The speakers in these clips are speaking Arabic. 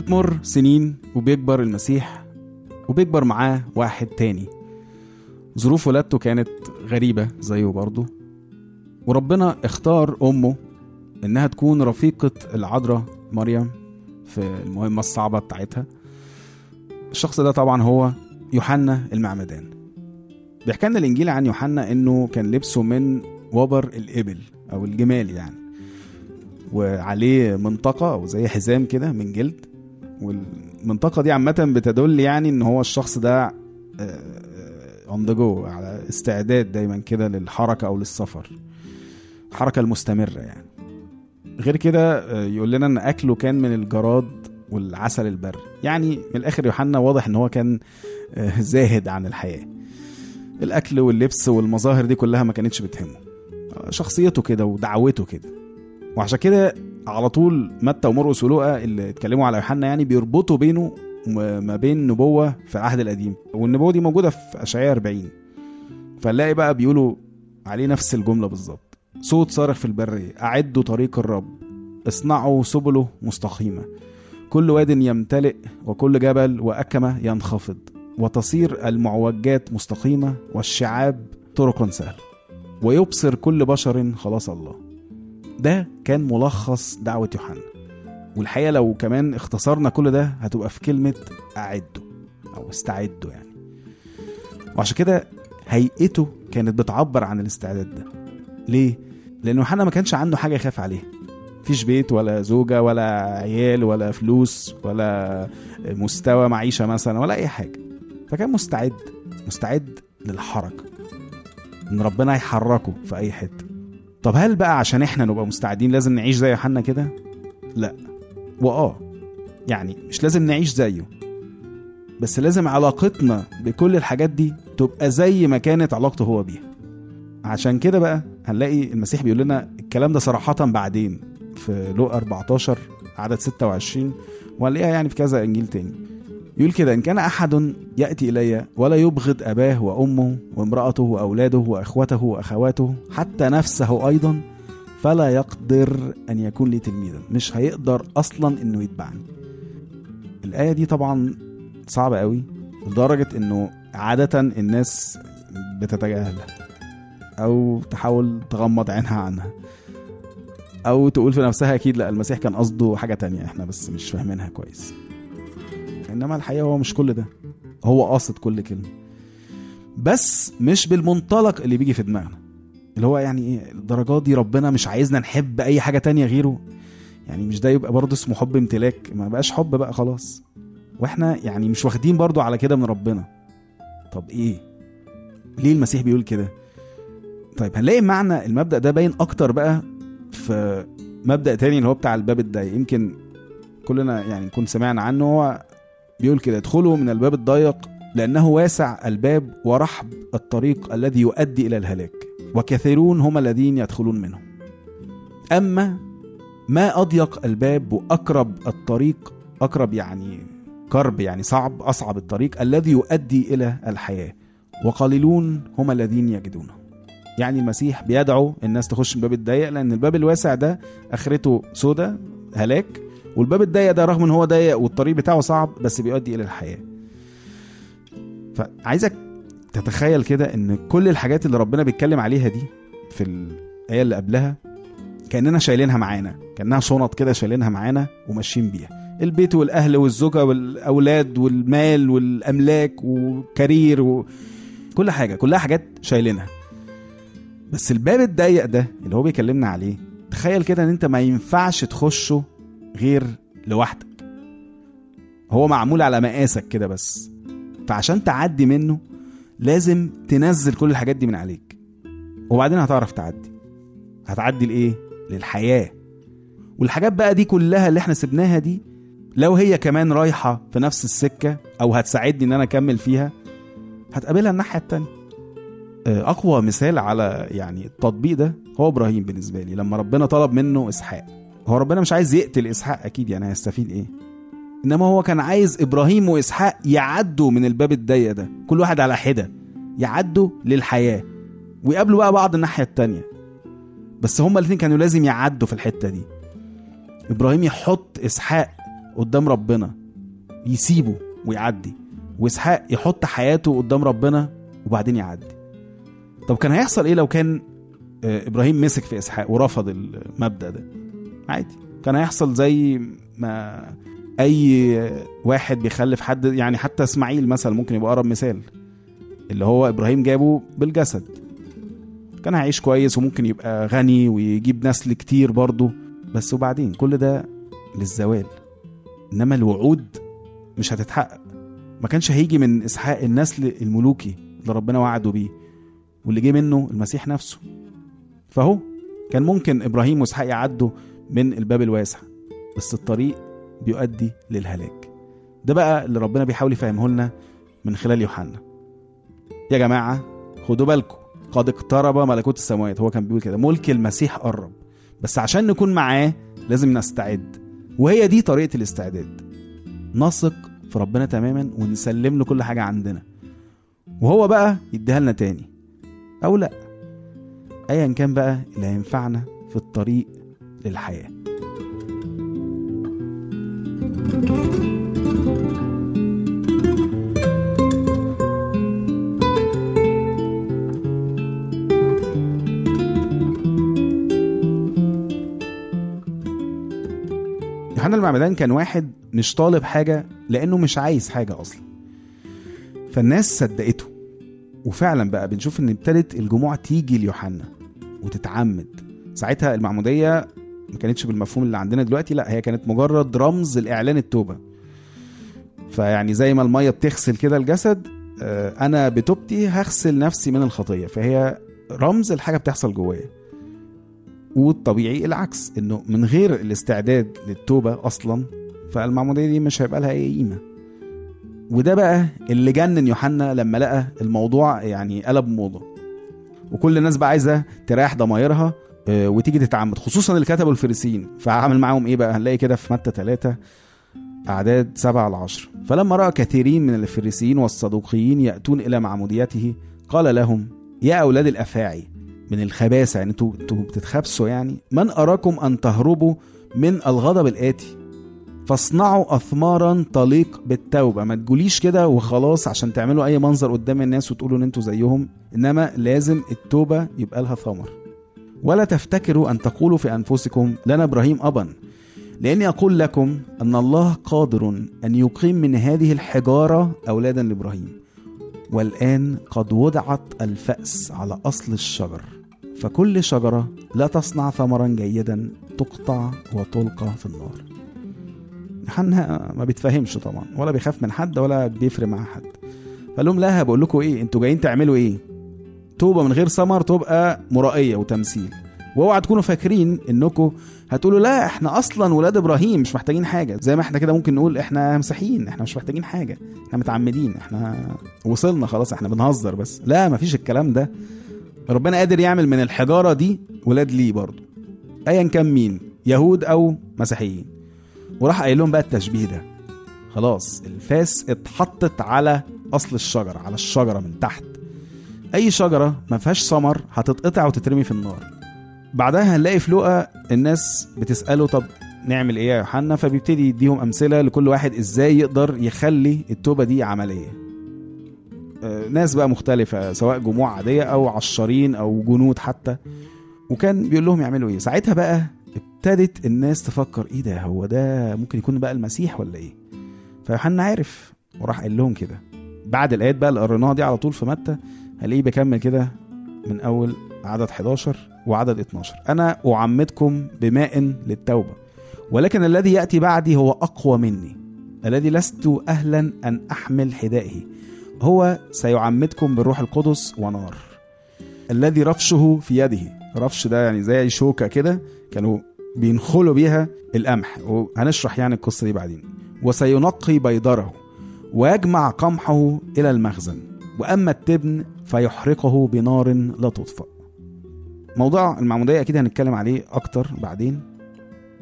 بتمر سنين وبيكبر المسيح وبيكبر معاه واحد تاني. ظروف ولادته كانت غريبة زيه برضه. وربنا اختار أمه إنها تكون رفيقة العذراء مريم في المهمة الصعبة بتاعتها. الشخص ده طبعا هو يوحنا المعمدان. بيحكي لنا الإنجيل عن يوحنا إنه كان لبسه من وبر الإبل أو الجمال يعني وعليه منطقة أو زي حزام كده من جلد. والمنطقة دي عامة بتدل يعني إن هو الشخص ده on the go على استعداد دايما كده للحركة أو للسفر. الحركة المستمرة يعني. غير كده آه، يقول لنا إن أكله كان من الجراد والعسل البري يعني من الآخر يوحنا واضح إن هو كان آه، زاهد عن الحياة. الأكل واللبس والمظاهر دي كلها ما كانتش بتهمه. شخصيته كده ودعوته كده. وعشان كده على طول متى ومرقس ولوقا اللي اتكلموا على يوحنا يعني بيربطوا بينه وما بين نبوة في العهد القديم. والنبوة دي موجودة في أشعياء 40 فنلاقي بقى بيقولوا عليه نفس الجملة بالظبط. صوت صارخ في البرية أعدوا طريق الرب. اصنعوا سبله مستقيمة. كل واد يمتلئ وكل جبل وأكمة ينخفض. وتصير المعوجات مستقيمة والشعاب طرق سهلة. ويبصر كل بشر خلاص الله. ده كان ملخص دعوة يوحنا. والحقيقة لو كمان اختصرنا كل ده هتبقى في كلمة أعدوا أو استعدوا يعني. وعشان كده هيئته كانت بتعبر عن الاستعداد ده. ليه؟ لأن يوحنا ما كانش عنده حاجة يخاف عليها. مفيش بيت ولا زوجة ولا عيال ولا فلوس ولا مستوى معيشة مثلا ولا أي حاجة. فكان مستعد مستعد للحركة. إن ربنا يحركه في أي حتة. طب هل بقى عشان إحنا نبقى مستعدين لازم نعيش زي يوحنا كده؟ لا. وآه يعني مش لازم نعيش زيه. بس لازم علاقتنا بكل الحاجات دي تبقى زي ما كانت علاقته هو بيها. عشان كده بقى هنلاقي المسيح بيقول لنا الكلام ده صراحة بعدين في لوقا 14 عدد 26 وهنلاقيها يعني في كذا إنجيل تاني. يقول كده إن كان أحد يأتي إلي ولا يبغض أباه وأمه وامرأته وأولاده وإخوته وأخواته حتى نفسه أيضا فلا يقدر أن يكون لي تلميذا. مش هيقدر أصلا إنه يتبعني. الآية دي طبعا صعبة قوي لدرجة إنه عادة الناس بتتجاهلها أو تحاول تغمض عينها عنها أو تقول في نفسها أكيد لا المسيح كان قصده حاجة تانية إحنا بس مش فاهمينها كويس. إنما الحقيقة هو مش كل ده. هو قاصد كل كلمة. بس مش بالمنطلق اللي بيجي في دماغنا. اللي هو يعني إيه الدرجات دي ربنا مش عايزنا نحب أي حاجة تانية غيره. يعني مش ده يبقى برضه اسمه حب امتلاك. ما بقاش حب بقى خلاص. وإحنا يعني مش واخدين برضه على كده من ربنا. طب إيه؟ ليه المسيح بيقول كده؟ طيب هنلاقي معنى المبدأ ده باين أكتر بقى في مبدأ تاني اللي هو بتاع الباب الضيق. يمكن كلنا يعني نكون سمعنا عنه. هو بيقول كده ادخلوا من الباب الضيق لأنه واسع الباب ورحب الطريق الذي يؤدي إلى الهلاك وكثيرون هم الذين يدخلون منه. أما ما أضيق الباب وأقرب الطريق أقرب يعني كرب يعني صعب أصعب الطريق الذي يؤدي إلى الحياة وقليلون هم الذين يجدونه. يعني المسيح بيدعو الناس تخش من الباب الضيق لأن الباب الواسع ده آخرته سودة هلاك والباب الضيق ده رغم إن هو ضيق والطريق بتاعه صعب بس بيؤدي إلى الحياة. فعايزك تتخيل كده إن كل الحاجات اللي ربنا بيتكلم عليها دي في الآية اللي قبلها كأننا شايلينها معانا كأنها شنط كده شايلينها معانا وماشيين بيها. البيت والأهل والزوجة والأولاد والمال والأملاك وكارير وكل حاجة كلها حاجات شايلينها. بس الباب الضيق ده اللي هو بيكلمنا عليه تخيل كده إن أنت ما ينفعش تخشه غير لوحدك. هو معمول على مقاسك كده بس. فعشان تعدي منه لازم تنزل كل الحاجات دي من عليك. وبعدين هتعرف تعدي. هتعدي لإيه؟ للحياة. والحاجات بقى دي كلها اللي إحنا سبناها دي لو هي كمان رايحة في نفس السكة أو هتساعدني إن أنا أكمل فيها هتقابلها الناحية التانية. أقوى مثال على يعني التطبيق ده هو إبراهيم بالنسبة لي لما ربنا طلب منه إسحاق. هو ربنا مش عايز يقتل إسحاق أكيد يعني هيستفيد إيه؟ إنما هو كان عايز إبراهيم وإسحاق يعدوا من الباب الضيق ده كل واحد على حدة يعدوا للحياة ويقابلوا بقى بعض الناحية التانية. بس هما الاثنين كانوا لازم يعدوا في الحتة دي. إبراهيم يحط إسحاق قدام ربنا يسيبه ويعدي وإسحاق يحط حياته قدام ربنا وبعدين يعدي. طب كان هيحصل إيه لو كان آه، إبراهيم مسك في إسحاق ورفض المبدأ ده؟ عادي. كان هيحصل زي ما أي واحد بيخلف حد يعني حتى إسماعيل مثلا ممكن يبقى أقرب مثال. اللي هو إبراهيم جابه بالجسد. كان هيعيش كويس وممكن يبقى غني ويجيب نسل كتير برضه. بس وبعدين كل ده للزوال. إنما الوعود مش هتتحقق. ما كانش هيجي من إسحاق النسل الملوكي اللي ربنا وعده بيه. واللي جه منه المسيح نفسه. فهو كان ممكن إبراهيم وإسحاق يعدوا من الباب الواسع بس الطريق بيؤدي للهلاك. ده بقى اللي ربنا بيحاول يفهمه لنا من خلال يوحنا. يا جماعة خدوا بالكم قد اقترب ملكوت السماوات. هو كان بيقول كده ملك المسيح قرب بس عشان نكون معاه لازم نستعد. وهي دي طريقة الاستعداد. نثق في ربنا تماما ونسلم له كل حاجة عندنا. وهو بقى يديها لنا تاني. أو لأ. ايا كان بقى اللي هينفعنا في الطريق للحياة. يوحنا المعمدان كان واحد مش طالب حاجة لأنه مش عايز حاجة أصلا. فالناس صدقته. وفعلا بقى بنشوف إن ابتدت الجموع تيجي ليوحنا وتتعمد. ساعتها المعمودية ما كانتش بالمفهوم اللي عندنا دلوقتي لا هي كانت مجرد رمز الإعلان التوبة. فيعني زي ما المية بتغسل كده الجسد آه، أنا بتوبتي هغسل نفسي من الخطية. فهي رمز الحاجة بتحصل جوايا. والطبيعي العكس إنه من غير الاستعداد للتوبة أصلا فالمعمودية دي مش هيبقى لها أي قيمة. وده بقى اللي جنن يوحنا لما لقى الموضوع يعني قلب موضة. وكل الناس بقى عايزة تريح ضمايرها وتيجي تتعمد خصوصا اللي كتبوا الفريسيين. فعمل معاهم إيه بقى؟ هنلاقي كده في متى 3 أعداد سبعة لعشر فلما رأى كثيرين من الفريسيين والصدوقيين يأتون إلى معموديته قال لهم يا أولاد الأفاعي من الخباثة. يعني أنتوا أنتوا بتتخبسوا يعني. من أراكم أن تهربوا من الغضب الآتي؟ فاصنعوا أثمارا تليق بالتوبة. ما تقوليش كده وخلاص عشان تعملوا أي منظر قدام الناس وتقولوا إن أنتوا زيهم. إنما لازم التوبة يبقى لها ثمر. ولا تفتكروا أن تقولوا في أنفسكم لنا إبراهيم أبا لأني أقول لكم أن الله قادر أن يقيم من هذه الحجارة أولادا لإبراهيم. والآن قد وضعت الفأس على أصل الشجر فكل شجرة لا تصنع ثمرا جيدا تقطع وتلقى في النار. يوحنا ما بيتفهمش طبعا ولا بيخاف من حد ولا بيفرق مع حد. فقال لهم لا بقول لكم إيه أنتوا جايين تعملوا إيه؟ توبة من غير ثمر تبقى مرائية وتمثيل. وأوعى تكونوا فاكرين إنكم هتقولوا لا إحنا أصلا ولاد إبراهيم مش محتاجين حاجة. زي ما إحنا كده ممكن نقول إحنا مسيحيين إحنا مش محتاجين حاجة. إحنا متعمدين إحنا وصلنا خلاص إحنا بنهزر بس. لا مفيش الكلام ده. ربنا قادر يعمل من الحجارة دي ولاد ليه برضه. ايا كان مين يهود أو مسيحيين. وراح قايل لهم بقى التشبيه ده. خلاص الفاس اتحطت على أصل الشجرة على الشجرة من تحت. أي شجرة ما فيهاش ثمر هتتقطع وتترمي في النار. بعدها هنلاقي في لقا الناس بتسأله طب نعمل إيه يا يوحنا؟ فبيبتدي يديهم أمثلة لكل واحد إزاي يقدر يخلي التوبة دي عملية. آه، ناس بقى مختلفة سواء جموع عادية أو عشارين أو جنود حتى. وكان بيقول لهم يعملوا إيه؟ ساعتها بقى ابتدت الناس تفكر إيه ده؟ هو ده ممكن يكون بقى المسيح ولا إيه؟ فيوحنا عرف وراح قال لهم كده. بعد الآيات بقى اللي قريناها دي على طول في متى؟ هلاقيه بيكمل كده من أول عدد 11 وعدد 12 أنا أعمدكم بماء للتوبة ولكن الذي يأتي بعدي هو أقوى مني. الذي لست أهلا أن أحمل حذائه. هو سيعمدكم بالروح القدس ونار. الذي رفشه في يده. رفش ده يعني زي شوكة كده كانوا بينخلوا بيها القمح. وهنشرح يعني القصة دي بعدين. وسينقي بيضره ويجمع قمحه إلى المخزن. وأما التبن فيحرقه بنار لا تطفأ. موضوع المعمودية أكيد هنتكلم عليه أكتر بعدين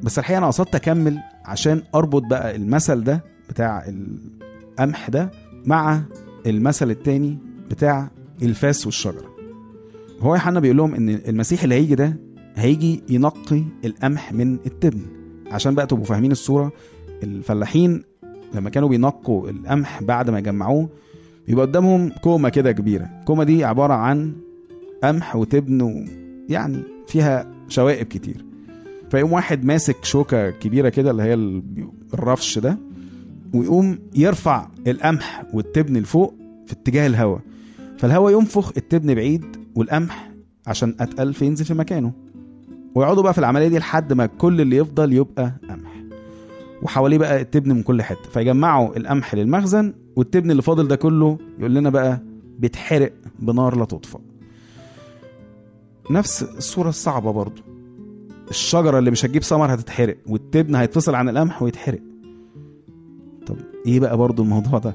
بس الحقيقة أنا قصدت أكمل عشان أربط بقى المثل ده بتاع القمح ده مع المثل التاني بتاع الفاس والشجرة. هو يوحنا بيقول لهم إن المسيح اللي هيجي ده هيجي ينقي القمح من التبن. عشان بقى تبقوا فاهمين الصورة الفلاحين لما كانوا بينقوا القمح بعد ما يجمعوه يبقى قدامهم كومة كده كبيرة. الكومة دي عبارة عن قمح وتبن. يعني فيها شوائب كتير. فيقوم واحد ماسك شوكة كبيرة كده اللي هي ال- الرفش ده ويقوم يرفع القمح والتبن لفوق في اتجاه الهواء فالهواء ينفخ التبن بعيد والقمح عشان أتقل فينزل في مكانه. ويقعدوا بقى في العملية دي لحد ما كل اللي يفضل يبقى قمح. وحواليه بقى التبن من كل حتة. فيجمعوا القمح للمخزن والتبن اللي فاضل ده كله يقول لنا بقى بيتحرق بنار لا تطفأ نفس الصورة الصعبة برضو. الشجرة اللي مش هتجيب ثمر هتتحرق والتبن هيتفصل عن القمح ويتحرق. طب إيه بقى برضو الموضوع ده؟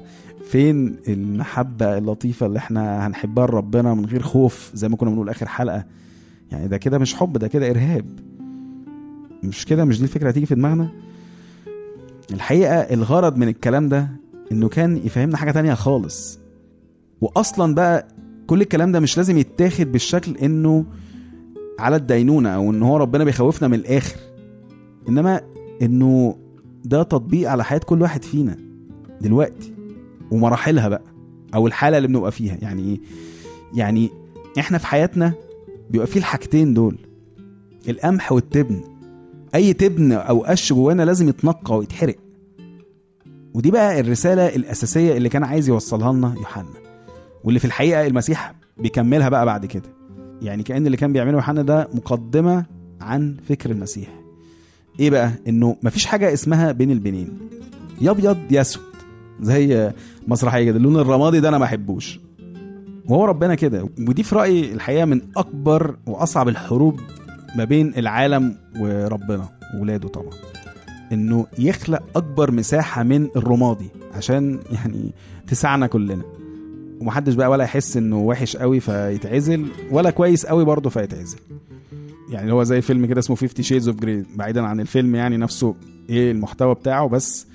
فين المحبة اللطيفة اللي إحنا هنحبها لربنا من غير خوف زي ما كنا بنقول آخر حلقة؟ يعني ده كده مش حب ده كده إرهاب. مش كده مش دي الفكرة هتيجي في دماغنا؟ الحقيقة الغرض من الكلام ده إنه كان يفهمنا حاجة تانية خالص. واصلا بقى كل الكلام ده مش لازم يتاخد بالشكل إنه على الدينونة أو إن هو ربنا بيخوفنا من الآخر. إنما إنه ده تطبيق على حياة كل واحد فينا دلوقتي ومراحلها بقى أو الحالة اللي بنبقى فيها. يعني إيه؟ يعني إحنا في حياتنا بيبقى فيه الحاجتين دول القمح والتبن. أي تبن أو قش جوانا لازم يتنقى ويتحرق. ودي بقى الرسالة الأساسية اللي كان عايز يوصلها لنا يوحنا واللي في الحقيقة المسيح بيكملها بقى بعد كده. يعني كأن اللي كان بيعمله يوحنا ده مقدمة عن فكر المسيح. إيه بقى؟ إنه مفيش حاجة اسمها بين البنين. يا أبيض يا أسود. زي مسرحية كده اللون الرمادي ده أنا ما بحبوش وهو ربنا كده. ودي في رأيي الحقيقة من أكبر وأصعب الحروب ما بين العالم وربنا وولاده طبعا. إنه يخلق أكبر مساحة من الرمادي عشان يعني تسعنا كلنا. ومحدش بقى ولا يحس إنه وحش قوي فيتعزل ولا كويس قوي برضه فيتعزل. يعني هو زي فيلم كده اسمه 50 شيدز اوف جري بعيدا عن الفيلم يعني نفسه إيه المحتوى بتاعه بس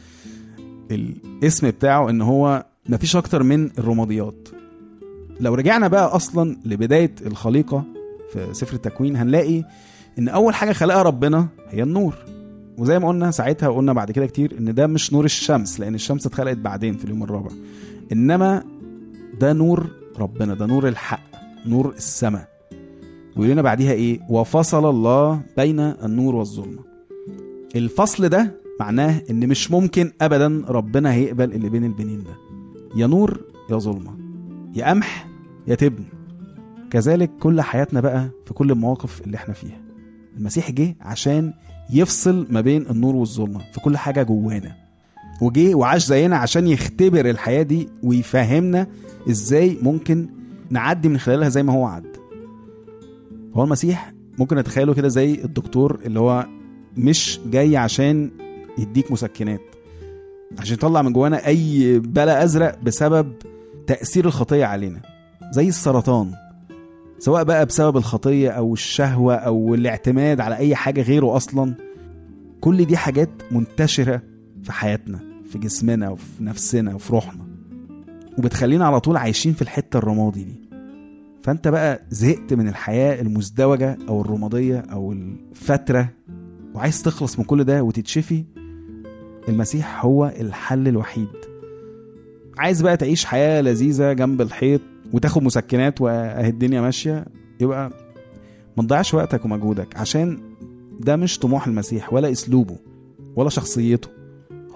الاسم بتاعه إن هو مفيش أكتر من الرماديات. لو رجعنا بقى أصلا لبداية الخليقة في سفر التكوين هنلاقي إن أول حاجة خلقها ربنا هي النور. وزي ما قلنا ساعتها وقلنا بعد كده كتير إن ده مش نور الشمس لأن الشمس اتخلقت بعدين في اليوم الرابع. إنما ده نور ربنا ده نور الحق نور السماء. ويقول لنا بعديها إيه؟ وفصل الله بين النور والظلمة. الفصل ده معناه إن مش ممكن ابدا ربنا هيقبل اللي بين البنين ده. يا نور يا ظلمة يا قمح يا تبن. كذلك كل حياتنا بقى في كل المواقف اللي إحنا فيها. المسيح جه عشان يفصل ما بين النور والظلمة في كل حاجة جوانا. وجه وعاش زينا عشان يختبر الحياة دي ويفهمنا إزاي ممكن نعدي من خلالها زي ما هو عدى هو المسيح ممكن نتخيله كده زي الدكتور اللي هو مش جاي عشان يديك مسكنات عشان يطلع من جوانا أي بلا أزرق بسبب تأثير الخطية علينا زي السرطان. سواء بقى بسبب الخطية أو الشهوة أو الاعتماد على أي حاجة غيره أصلا كل دي حاجات منتشرة في حياتنا في جسمنا وفي نفسنا وفي روحنا وبتخلينا على طول عايشين في الحتة الرمادي دي. فأنت بقى زهقت من الحياة المزدوجة أو الرمادية أو الفترة وعايز تخلص من كل ده وتتشفي المسيح هو الحل الوحيد. عايز بقى تعيش حياة لذيذة جنب الحيط وتاخد مسكنات واهي الدنيا ماشية يبقى ما تضيعش وقتك ومجهودك عشان ده مش طموح المسيح ولا أسلوبه ولا شخصيته.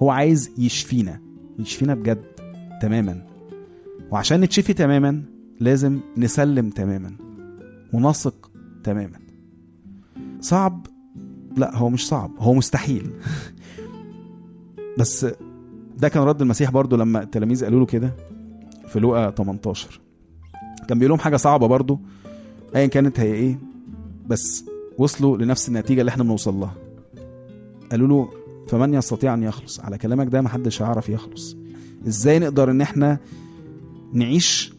هو عايز يشفينا يشفينا بجد تماما. وعشان نتشفي تماما لازم نسلم تماما ونثق تماما. صعب؟ لا هو مش صعب هو مستحيل. بس ده كان رد المسيح برضو لما التلاميذ قالوا له كده في لوقا 18 كان بيقول لهم حاجة صعبة برضو. ايا كانت هي إيه بس وصلوا لنفس النتيجة اللي إحنا بنوصل لها. قالوا له فمن يستطيع أن يخلص؟ على كلامك ده محدش هيعرف يخلص. إزاي نقدر إن إحنا نعيش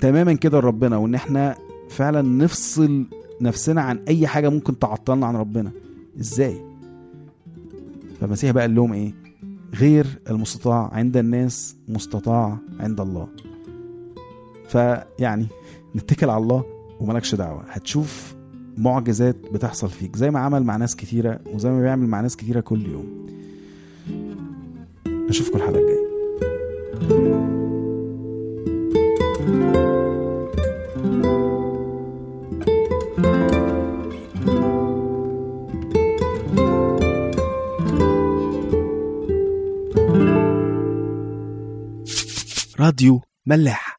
تماما كده لربنا وإن إحنا فعلا نفصل نفسنا عن أي حاجة ممكن تعطلنا عن ربنا؟ إزاي؟ فالمسيح بقى قال لهم إيه؟ غير المستطاع عند الناس مستطاع عند الله. فيعني نتكل على الله وملكش دعوة. هتشوف معجزات بتحصل فيك زي ما عمل مع ناس كتيرة وزي ما بيعمل مع ناس كتيرة كل يوم. نشوفكم الحلقة الجاية. راديو ملاح.